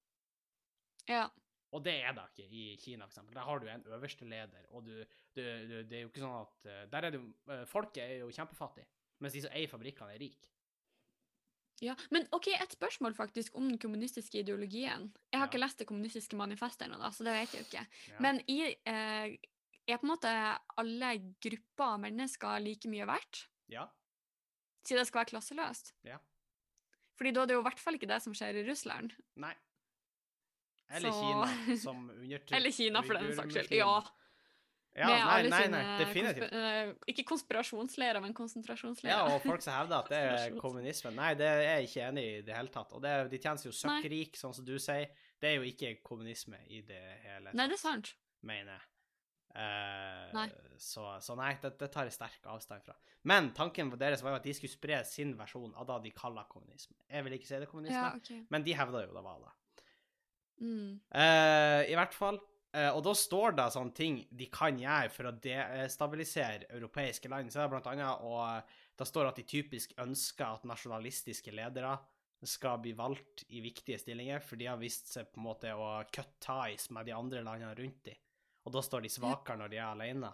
Ja. Og det er det ikke i Kina, eksempel. Der har du en øverste leder, og du, du, du Det er jo ikke sånn at eh, Der er det jo eh, Folket er jo kjempefattig, mens de som eier fabrikkene, er rike. ja. Men OK, et spørsmål faktisk om den kommunistiske ideologien. Jeg har Ja. ikke lest det kommunistiske manifestet ennå, så det vet jeg jo ikke. Ja. Men i, eh, er på en måte alle grupper av mennesker like mye verdt? Ja. Siden det skal være klasseløst? Ja. Fordi da er det jo i hvert fall ikke det som skjer i Russland. Nei. Eller Så- Kina, som undertrykker [laughs] Eller Kina, for den saks skyld. Ja. Ja, nei, nei, nei, definitivt. konsp- eh, ikke konspirasjonsleirer, men konsentrasjonsleirer. Ja, og folk som hevder at det er [laughs] kommunismen. kommunisme. Nei, det er jeg ikke enig i i det hele tatt. Og det, de tjener seg jo søkkrik, sånn som du sier. Det er jo ikke kommunisme i det hele Nei, det er sant. mener jeg. Uh, Nei. Så, så nei, det, det tar jeg sterk avstand fra. Men tanken deres var jo at de skulle spre sin versjon av det de kaller kommunisme. Jeg vil ikke si det kommunisme, Ja, okay. men de hevder jo det var det. Mm. Eh, I hvert fall. Uh, og da står det sånne ting de kan gjøre for å destabilisere europeiske land. Så er det blant annet, og det står at de typisk ønsker at nasjonalistiske ledere skal bli valgt i viktige stillinger, for de har vist seg på en måte å cut ties med de andre landene rundt dem. Og da står de svakere når de er alene.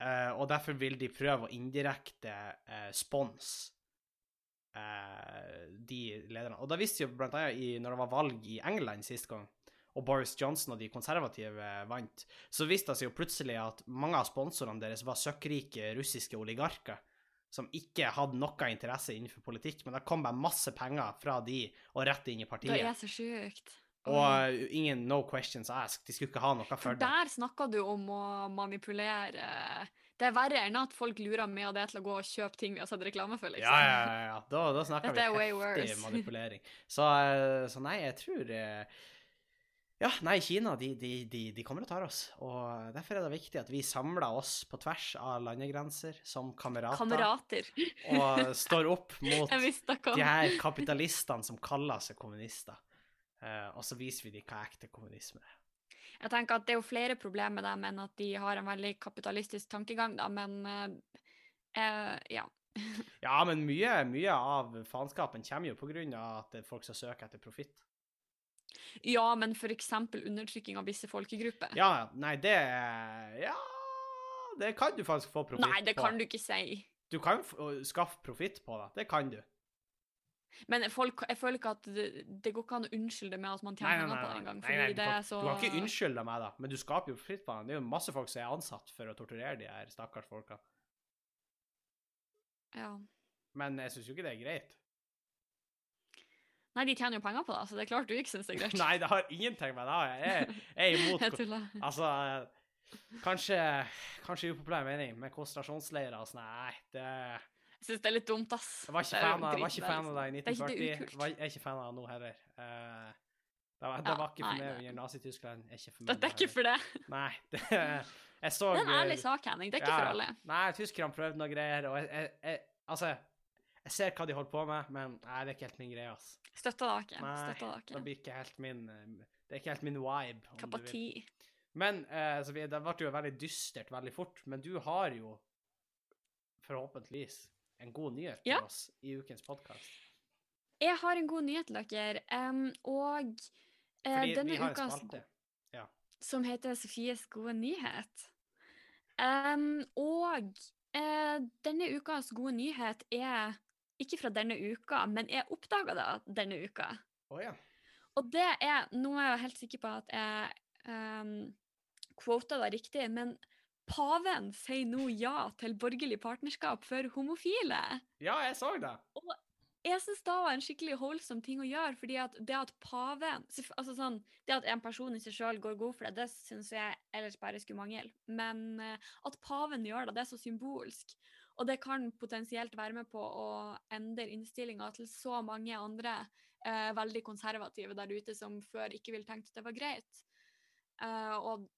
Uh, og derfor vil de prøve å indirekte uh, spons eh, de lederne. Og da visste jo blant annet i, når det var valg i England sist gang, og Boris Johnson og de konservative vant, så viste det seg jo plutselig at mange av sponsorene deres var søkkrike russiske oligarker som ikke hadde noe interesse innenfor politikk, men det kom bare masse penger fra de og rett inn i Det partiet. er så sjukt. Og ingen no questions asked. De skulle ikke ha noe for det. der snakka du om å manipulere. Det er verre enn at folk lurer med det til å gå og kjøpe ting vi har sett reklame for, liksom. Ja, ja, ja, ja. Da, da snakker Dette vi heftig manipulering. Så, eh, så nei, jeg tror eh, Ja, nei, Kina de, de, de, de kommer og tar oss. Og derfor er det viktig at vi samler oss på tvers av landegrenser som kamerater. Kamerater. Og står opp [laughs] mot de her kapitalistene som kaller seg kommunister. Eh, og så viser vi dem hva ekte kommunisme er. Jeg tenker at Det er jo flere problemer med dem enn at de har en veldig kapitalistisk tankegang, da, men eh, eh, ja. [laughs] Ja, men mye, mye av faenskapen kommer jo på grunn av at det er folk som søker etter profitt. Ja, men f.eks. undertrykking av visse folkegrupper. Ja, nei, det Ja, det kan du faktisk få profitt på. Nei, det kan du ikke si. Du kan skaffe profitt på det. Det kan du. Men folk, jeg føler ikke at det, det går ikke an å unnskylde med at man tjener penger på det engang. nei, nei, du, det kan, så du kan ikke unnskylde meg, da, men du skaper jo fritt på den. Det er jo masse folk som er ansatt for å torturere de her stakkars folka. ja. Men jeg syns jo ikke det er greit. Nei, de tjener jo penger på det, så det er klart du ikke syns det er greit. [laughs] Nei, det har ingenting med det Jeg jeg er imot [laughs] Jeg tuller. Altså, kanskje Kanskje upopulær mening, men konsentrasjonsleirer og sånn Nei, det Jeg syns det er litt dumt, ass. Jeg var ikke Det fan av, det i liksom. Det det er 1940. Var, jeg er ikke fan av det nå heller. Uh, det, var, det Ja, var ikke for meg det- under Nazi-Tyskland. Dette er ikke for det. Nei. [laughs] Det, jeg så Det er en ærlig eh, sak, Henning. Det er ikke ja, for alle. Nei, tyskerne prøvde noe greier, og jeg, jeg, jeg Altså, jeg ser hva de holder på med, men nei, det er ikke helt min greie, ass. Støtter dere ikke. Støtter det blir ikke helt min Det er ikke helt min vibe, om du vil. Men uh, så vi, det ble jo veldig dystert veldig fort. Men du har jo forhåpentligvis en god nyhet til Ja. oss i ukens podkast. Jeg har en god nyhet til dere, Um, og uh, denne ukas spalte. som heter Sofies gode nyhet. Um, og uh, denne ukas gode nyhet er ikke fra denne uka, men jeg oppdaga det denne uka. Oh, ja. Og det er Nå er jeg helt sikker på at jeg um, quota det riktig, men paven sier nå ja til borgerlig partnerskap for homofile. Ja, jeg så det. Jeg syns det var en skikkelig holdsom ting å gjøre, fordi at det at paven altså sånn, Det at en person i seg sjøl går god for det, det syns jeg ellers bare skulle mangle. Men eh, at paven gjør det, det er så symbolsk. Og det kan potensielt være med på å endre innstillinga til så mange andre eh, veldig konservative der ute som før ikke ville tenkt at det var greit. Uh, og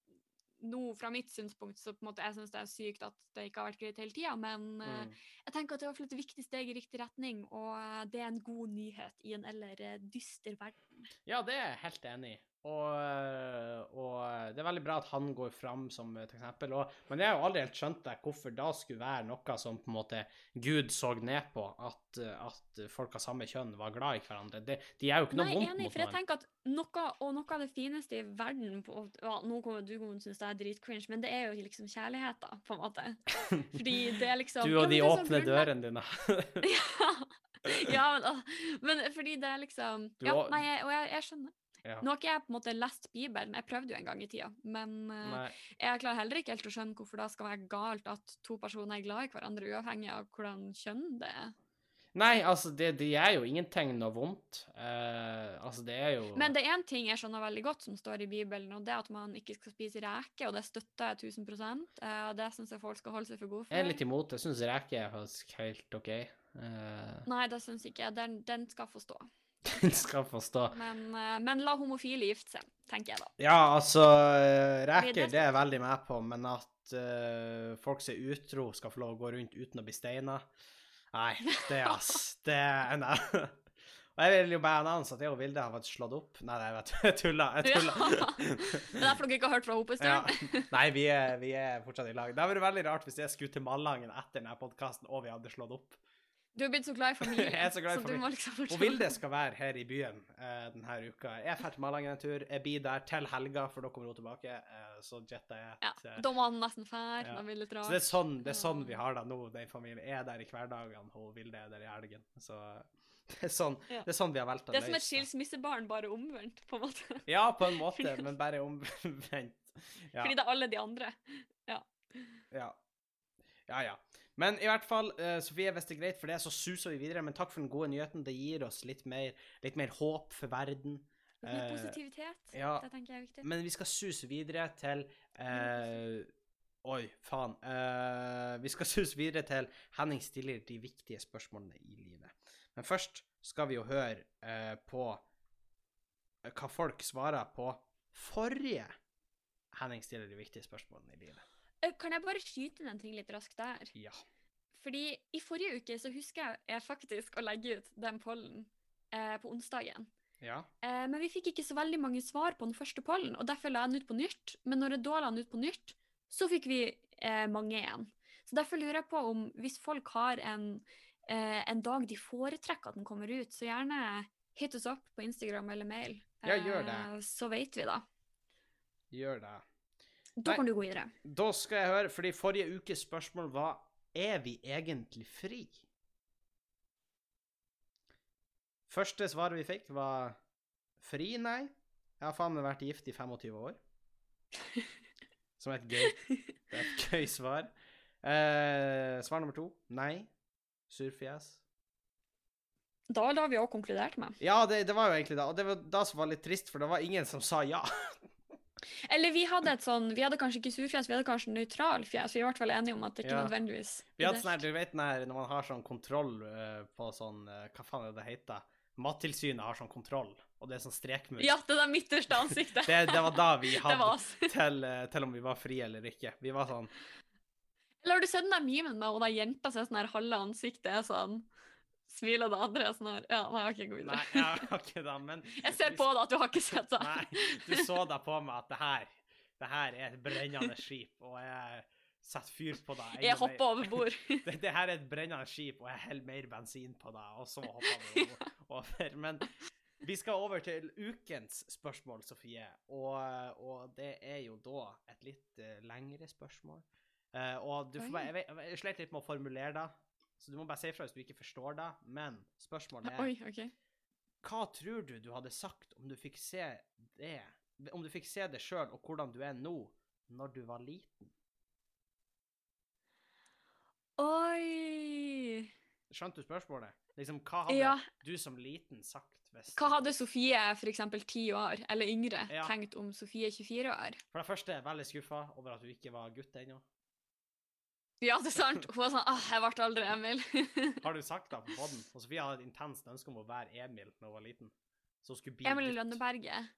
nå, fra mitt synspunkt, så på en måte, jeg syns det er sykt at det ikke har vært greit hele tida, men mm. uh, jeg tenker at det er et viktig steg i riktig retning, og eh, det er en god nyhet i en eller eh, dyster verden. Ja, det er jeg helt enig i. Og, og det er veldig bra at han går fram som et eksempel. Og, men jeg har jo aldri helt skjønt det, hvorfor da skulle være noe som på en måte Gud så ned på, at, at folk av samme kjønn var glad i hverandre. Det, de er jo ikke noe Nei, vondt enig, mot for jeg tenker at noe, og noe av det fineste i verden på, ja, Nå kommer du til å synes det er dritcringe, men det er jo liksom kjærlighet, da, på en måte. [laughs] Fordi det er liksom Du og de er åpne dørene dine. [laughs] ja, ja men, men fordi det er liksom Ja, nei, jeg, og jeg, jeg skjønner. Ja. Nå har ikke jeg på en måte lest Bibelen, jeg prøvde jo en gang i tida, men eh, Nei. jeg klarer heller ikke helt å skjønne hvorfor det skal være galt at to personer er glad i hverandre, uavhengig av hvordan kjønn det er. Nei, altså, det, det er jo ingenting noe vondt. Uh, altså, det er jo Men det er én ting jeg skjønner veldig godt som står i Bibelen, og det er at man ikke skal spise reker, og det støtter jeg 1000 uh, det syns jeg folk skal holde seg for gode for. Jeg er litt imot. Jeg syns reke er faktisk helt OK. Uh... Nei, det syns ikke jeg. Den, den skal få stå. [laughs] Den skal forstå. Men, eh, men la homofile gifte seg, tenker jeg da. Ja, altså eh, Reker, det- er jeg veldig med på, men at uh, folk som er utro, skal få lov å gå rundt uten å bli steina Nei, det ass. [laughs] Det er nei. [laughs] Og jeg vil jo bare annonse at jeg og Vilde har vært slått opp. Nei, nei, jeg vet jeg tuller. Jeg Ja. Det er derfor dere ikke har hørt fra henne på en Ja. Nei, vi er, vi er fortsatt i lag. Det hadde vært veldig rart hvis jeg skulle til Malangen etter denne podkasten og vi hadde slått opp. Du har blitt så glad i familien. [laughs] Jeg er så glad i må liksom Og vil Vilde skal være her i byen uh, denne uka. Jeg drar til Malangen en tur. Jeg blir der til helga, for da kommer hun tilbake. Uh, så jetter jeg Ja, da må han nesten fære. Ja. Da dra. det Så det er sånn, det er sånn vi har det nå, den familien. Jeg er der i hverdagene, og Vilde er der i helgen. Så [laughs] det er sånn, Ja. det er sånn vi har valgt å Det er som et skilsmissebarn, bare omvendt, på en måte. [laughs] Ja, på en måte, men bare omvendt. Ja. Fordi det er alle de andre. Ja. Ja, ja. Men i hvert fall, uh, Sofie, hvis det er greit for det, så suser vi videre. Men takk for den gode nyheten. Det gir oss litt mer, litt mer håp for verden. Litt mer positivitet. ja. Det tenker jeg er viktig. Men vi skal suse videre til uh, Oi, faen. Eh, vi skal [laughs] suse videre til Henning stiller de viktige spørsmålene i livet. Men først skal vi jo høre eh, på eh, hva folk svarer på forrige Henning stiller de viktige spørsmålene i livet. Eh, Kan jeg bare skyte inn en ting litt raskt der? Ja. Fordi i forrige uke så husker jeg, jeg faktisk å legge ut den pollen eh, på onsdagen. Ja. Eh, men vi fikk ikke så veldig mange svar på den første pollen, og derfor la jeg den ut på nytt. Men når jeg da la den ut på nytt, så fikk vi eh, mange igjen. Så derfor lurer jeg på om hvis folk har en, eh, en dag de foretrekker at den kommer ut, så gjerne hit oss opp på Instagram eller mail. Ja, gjør det. Eh, så vet vi, da. Gjør det. Da Nei. kan du gå videre. Da skal jeg høre, fordi forrige ukes spørsmål var Er vi egentlig fri? Første svaret vi fikk, var fri, nei. Jeg har faen meg vært gift i 25 år. [laughs] Som er et gøy, det er et gøy svar. Eh, svar nummer to nei. Surfjes. Da har vi òg konkludert med. Ja, det, det var jo egentlig det. Og det var det som var litt trist, for det var ingen som sa ja. Eller vi hadde et sånn Vi hadde kanskje ikke surfjes, vi hadde kanskje nøytral fjes. Vi er i hvert fall enige om at det ikke Ja. nødvendigvis Vi hadde sånn her, du vet når man har sånn kontroll eh, på sånn eh, Hva faen er det det heter? Mattilsynet har sånn kontroll, og det er sånn strekmus. Ja, det der midterste ansiktet. [laughs] Det, det var da vi [laughs] hadde [laughs] til, eh, til om vi var frie eller ikke. Vi var sånn Eller har du sett den der memen med og da jenta ser sånn her halve ansiktet er sånn Smiler det andre er sånn her Ja, nei, OK, gå videre. Nei, jeg har ikke det, men [laughs] Jeg ser på deg at du har ikke sett det. Nei, du så da på meg at det her, det her er et brennende skip, og jeg setter fyr på deg. Jeg hopper over bord. [laughs] Det, det her er et brennende skip, og jeg heller mer bensin på deg, og så hopper vi [laughs] over-. Men vi skal over til ukens spørsmål, Sofie, og, og det er jo da et litt eh, lengre spørsmål. Uh, og du får jeg, jeg, vet- jeg slet litt med å formulere det, så du må bare si ifra hvis du ikke forstår det. Men spørsmålet er Oi, okay. hva tror du du hadde sagt om du fikk se det Om du fikk se det sjøl, og hvordan du er nå, når du var liten? Oi! Skjønte du spørsmålet? Liksom, hva hadde Ja. du som liten sagt hvis Hva hadde Sofie, eksempel 10 år, eller yngre, Ja. tenkt om Sofie 24 år? For det første, jeg er veldig skuffa over at du ikke var gutt ennå. Ja, det er sant. Hun var sånn ah, jeg ble aldri Emil. [laughs] Har du sagt det på poden? Og Sofie hadde et intenst ønske om å være Emil da hun var liten. Så hun skulle bli Emil. Lønneberget.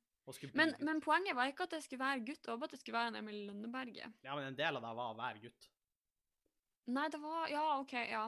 Men, men poenget var ikke at det skulle være gutt, bare at det skulle være en Emil Lønneberget. Ja, men en del av det var å være gutt. Nei, det var Ja, OK, ja.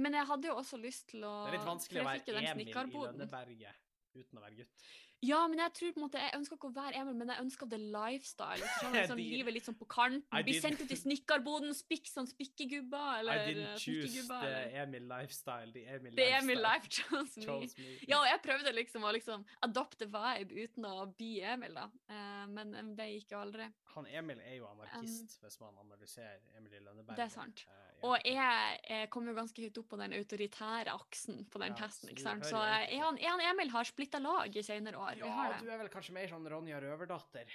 Men jeg hadde jo også lyst til å Det er litt vanskelig å jeg være Emil i. Lønneberget uten å være gutt. Ja, men jeg tror på en måte Jeg ønsker ikke å være Emil, men jeg ønsker det lifestyle. Så du, sånn, livet litt sånn på kanten. Bli sendt ut i [laughs] snekkerboden, spikk sånn spikkegubber, eller I eh, didn't choose the Emil lifestyle. The Emil the lifestyle Emil life [laughs] chose me. chose me. Ja, og jeg prøvde liksom å liksom adopte vibe uten å bli Emil, da. Uh, men eh, det gikk jo aldri. Han Emil er jo anarkist, hvis man analyserer Emil i Lønneberg. Det er sant. Uh, ja. Og jeg, jeg kom jo ganske høyt opp på den autoritære aksen på den Ja, testen, ikke sant. Så, Så er han, er han, Emil har splitta lag i senere år. Har Ja, det. du er vel kanskje mer sånn Ronja Røverdatter.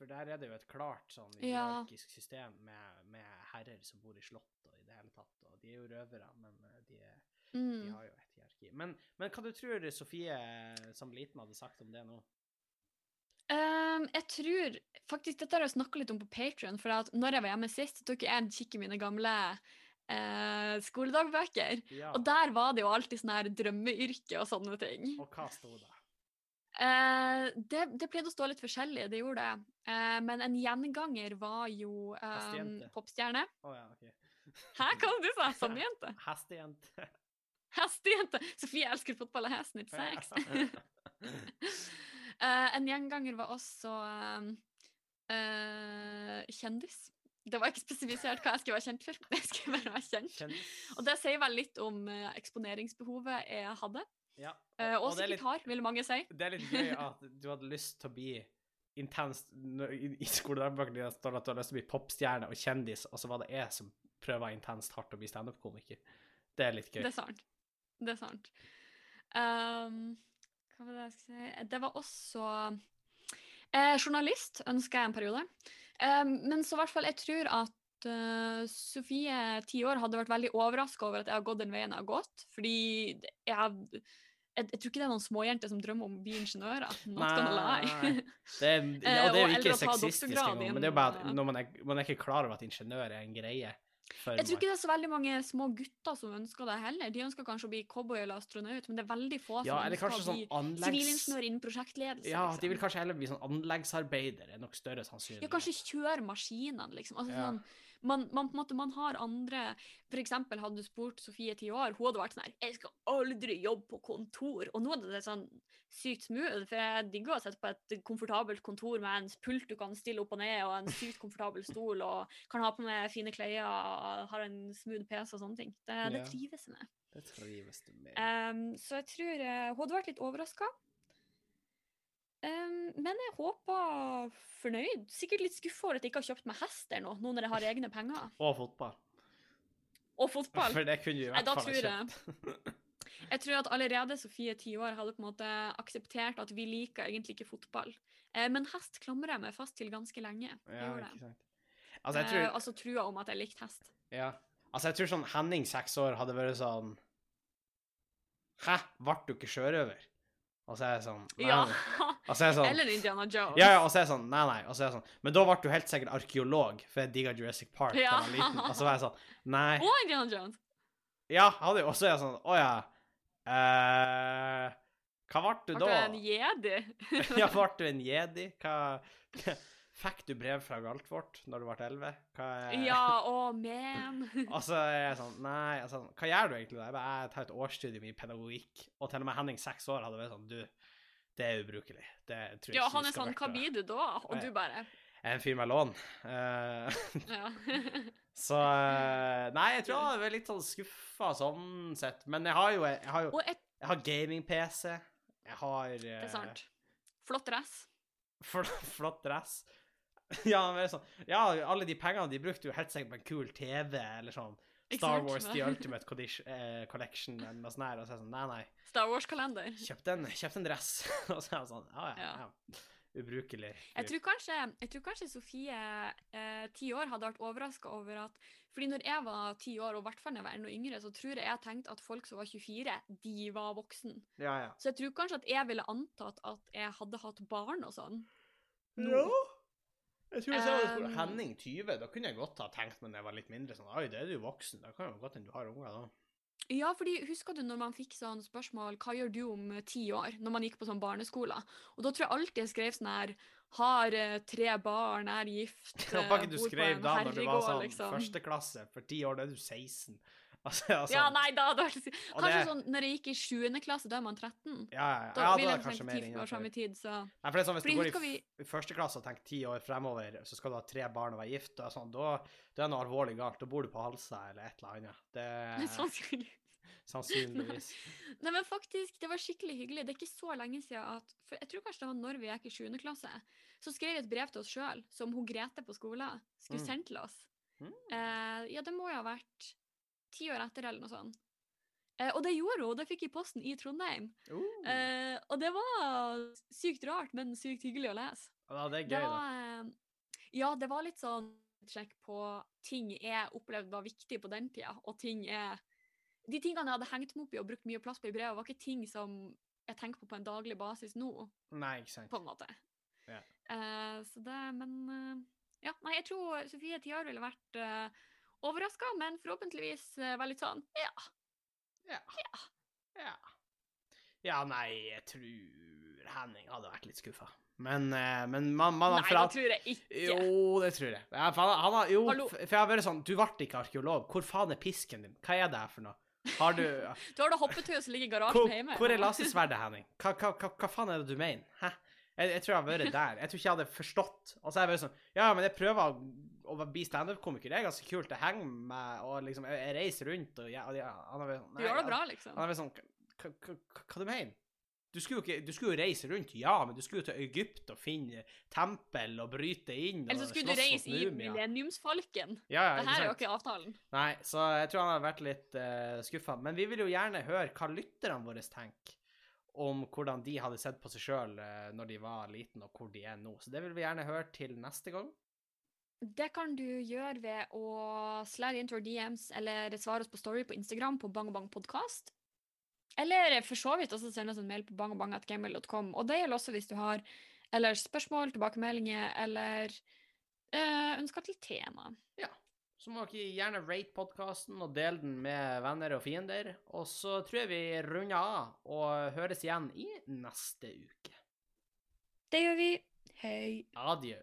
For der er det jo et klart sånn Ja. system med, med herrer som bor i slott og i det hele tatt. Og de er jo røvere, men eh, de, er, de Mm. har jo et hierarki. Men, men hva du tror Sofie eh, som liten hadde sagt om det nå? Um, jeg tror faktisk Dette har jeg snakka litt om på Patrion, for at når jeg var hjemme sist, tok jeg en kikk i mine gamle eh, skoledagbøker. Ja. Og der var det jo alltid sånn her drømmeyrke og sånne ting. Og hva sto det? Eh, det, det pleide å stå litt forskjellig, det gjorde det. Eh, men en gjenganger var jo um, popstjerne. Oh, ja, okay. Hæ, hva du sa? [laughs] Sandjente? Hestejente. Hestejente! Sofie elsker fotball og hest, nytt sex. Eh, en gjenganger var også um, uh, kjendis. Det var ikke spesifisert hva jeg skulle være kjent for. Jeg skulle bare være kjent. Og det sier vel litt om eh, eksponeringsbehovet jeg hadde. Ja. Og er sikkert litt- har, vil mange si. Det er litt gøy at du hadde lyst til å bli intenst I i skoledagbøkene dine står at du har lyst til å bli popstjerne og kjendis, og så var det jeg som prøva intenst hardt å bli standup-komiker. Det er litt gøy. Det er sant. Det er sant. Um, hva var det jeg skulle si Det var også eh, Journalist ønsker jeg en periode. Um, men så i hvert fall, jeg tror at uh, Sofie, ti år, hadde vært veldig overraska over at jeg har gått den veien jeg har gått. Fordi jeg, jeg, jeg tror ikke det er noen småjenter som drømmer om å bli ingeniører. Not nei, nei. Det er, [laughs] ja, Eh, og det er jo ikke sexistisk engang, men det er jo bare at man er, man er ikke klar over at ingeniør er en greie. Jeg tror ikke det er så veldig mange små gutter som ønsker det heller. De ønsker kanskje å bli cowboy eller astronaut, men det er veldig få som ja, ønsker å sånn bli sivilingeniør innen prosjektledelse. Ja, liksom. de vil kanskje heller bli sånn anleggsarbeider, er nok større sannsynlig. Ja, kanskje kjøre maskinene, liksom. Altså, Ja. sånn, man, man, måte, man har andre eksempel hadde du spurt Sofie ti år, hun hadde vært sånn her 'Jeg skal aldri jobbe på kontor'. Og nå er det sånn sykt smooth, for jeg digger å sitte på et komfortabelt kontor med en pult du kan stille opp og ned, og en sykt komfortabel stol, og kan ha på meg fine klær, har en smooth PC og sånne ting. Det, det trives jeg med. Det trives du med. Um, så jeg tror uh, hun hadde vært litt overraska. Um, men jeg håper fornøyd. Sikkert litt skuffa over at jeg ikke har kjøpt meg hest eller noe, nå når jeg har egne penger. Og fotball. Og fotball. For det kunne du i hvert fall kjøpt. jeg-. [laughs] Jeg tror at allerede Sofie ti år hadde på en måte akseptert at vi liker egentlig ikke fotball. Eh, men hest klamrer jeg meg fast til ganske lenge. Jeg Ja, ikke sant. Altså, jeg tror, Eh, altså trua om at jeg likte hest. ja. altså, jeg tror sånn Henning seks år hadde vært sånn Hæ, ble du ikke sjørøver? Og så er jeg sånn nei, Ja! jeg sånn Eller Indiana Jones. Ja, ja, og så er jeg sånn Nei, nei. Og så er jeg sånn Men da ble du helt sikkert arkeolog, for jeg digga Jurassic Park da jeg var liten. Og så var jeg sånn Nei. Og Indiana Jones. Ja, hadde jo Og så er jeg sånn Å ja. eh, hva ble du Ble da? du en jedi? [laughs] ja, ble du en jedi? Hva Fikk du brev fra Galtvort når du ble elleve? Hva er- Ja, å, man. [laughs] Og så er jeg sånn Nei, altså, hva gjør du egentlig? Jeg, bare, jeg tar et årsstudium i pedagogikk, og til og med Henning seks år hadde vært sånn Du, det er ubrukelig. Det tror jeg Ja, han er sånn Hva blir du da? Og du bare Jeg er en fyr med lån. Eh, Ja. [laughs] så eh, Nei, jeg tror jeg vært litt sånn skuffa sånn sett. Men jeg har jo, jeg har, jo, jeg har gaming-PC. Jeg har det eh, er sant. Flott dress. [laughs] fl flott dress. [laughs] ja, sånn, ja, alle de pengene de brukte jo helt sikkert på en kul TV eller sånn. Star? Wars [laughs] The Ultimate eh, Collection eller noe sånt. her, Og så er jeg sånn Nei, nei. Star Wars-kalender. Kjøpt en, kjøpte en dress. [laughs] og så er jeg sånn Ja, ja. Ja. ja. ubrukelig. Jeg tror kanskje, jeg tror kanskje Sofie, eh, ti år, hadde vært overraska over at fordi når jeg var ti år, og i hvert fall jeg var enda yngre, så tror jeg jeg tenkte at folk som var 24, de var voksen. Ja, ja. Så jeg tror kanskje at jeg ville antatt at jeg hadde hatt barn og sånn. Nå. Jeg tror jeg sa det Um, Henning 20, da kunne jeg godt ha tenkt meg når jeg var litt mindre sånn Oi, da er du voksen. Da kan jo godt hende du har unger da. Ja, fordi husker du når man fikk sånn spørsmål hva gjør du om eh, ti år, når man gikk på sånn barneskole? Og da tror jeg alltid jeg skrev sånn her har eh, tre barn, er gift, bor på en Jeg håper ikke du bor på skrev da når du var sånn liksom. første klasse. For ti år, da er du 16. Altså, [laughs] altså, Ja, nei, da hadde vært Kanskje det- sånn når jeg gikk i 7. klasse, da er man 13. Ja, ja, Da ja, da er kanskje mer år fram innenfor. tid, så Nei, for det er sånn, Hvis Fordi du går i vi første klasse og tenker ti år fremover, så skal du ha tre barn og være gift, og sånn, da, det er noe alvorlig galt. Da bor du på Halsa eller et eller annet. Det sannsynligvis. [laughs] Nei, men faktisk, det var skikkelig hyggelig. Det er ikke så lenge siden at For jeg tror kanskje det var når vi gikk i 7. klasse. Så skrev jeg et brev til oss sjøl, som hun Grete på skolen skulle Mm. sendt til oss. Mm. Uh, ja, det må jo ha vært ti år etter, eller noe sånt. Eh, og det gjorde hun, det fikk jeg i posten i Trondheim. Uh, Eh, og det var sykt rart, men sykt hyggelig å lese. ja, det er gøy, da. var, da. ja, det var litt sånn sjekk på ting jeg opplevde var viktig på den tida, og ting jeg De tingene jeg hadde hengt meg opp i og brukt mye plass på i brevet, var ikke ting som jeg tenker på på en daglig basis nå, Nei, ikke sant. på en måte. Ja. Eh, så det Men eh, ja, nei, jeg tror Sofie Tiar ville vært uh, overraska, men forhåpentligvis uh, veldig sånn Ja. Ja. ja. Ja, nei, jeg tror Henning hadde vært litt skuffa. Men, eh, men man, man Nei, det tror jeg ikke. Jo, det tror jeg. Ja, for han, han jo, Hallo. for jeg har vært sånn Du ble ikke arkeolog. Hvor faen er pisken din? Hva er det her for noe? Har du [laughs] Du har da hoppetøyet som ligger i Hvor, garasjen hjemme. hvor er lasersverdet, Henning? Hva, hva, hva, hva faen er det du mener? Hæ? Jeg, jeg tror jeg har vært der. Jeg tror ikke jeg hadde forstått. Og så har jeg vært sånn Ja, men jeg prøver å, å bli standup-komiker. Er ganske kult. Det henger med og liksom Jeg, jeg reiser rundt og ja, og ja, han har vært sånn Du gjør det bra, liksom. Han har vært sånn Hva, du mener du skulle, jo ikke, du skulle jo reise rundt, ja, men du skulle jo til Egypt og finne tempel og bryte inn og Eller så skulle du reise i mumier. Millenniumsfalken. Ja, ja, Det her er jo ikke avtalen. Nei, så jeg tror han har vært litt uh, skuffa. Men vi vil jo gjerne høre hva lytterne våre tenker om hvordan de hadde sett på seg sjøl når de var liten, og hvor de er nå. Så det vil vi gjerne høre til neste gang. Det kan du gjøre ved å slide into our DMs eller svare oss på Story på Instagram på Bang Bang Eller for så vidt også sende oss en mail på bangogbang.gmail.com. Og det gjelder også hvis du har eller spørsmål, tilbakemeldinger eller øh, ønsker til tema. Ja. Så må dere gjerne rate podkasten og dele den med venner og fiender. Og så tror jeg vi runder av og høres igjen i neste uke. Det gjør vi. Hei. Adjø.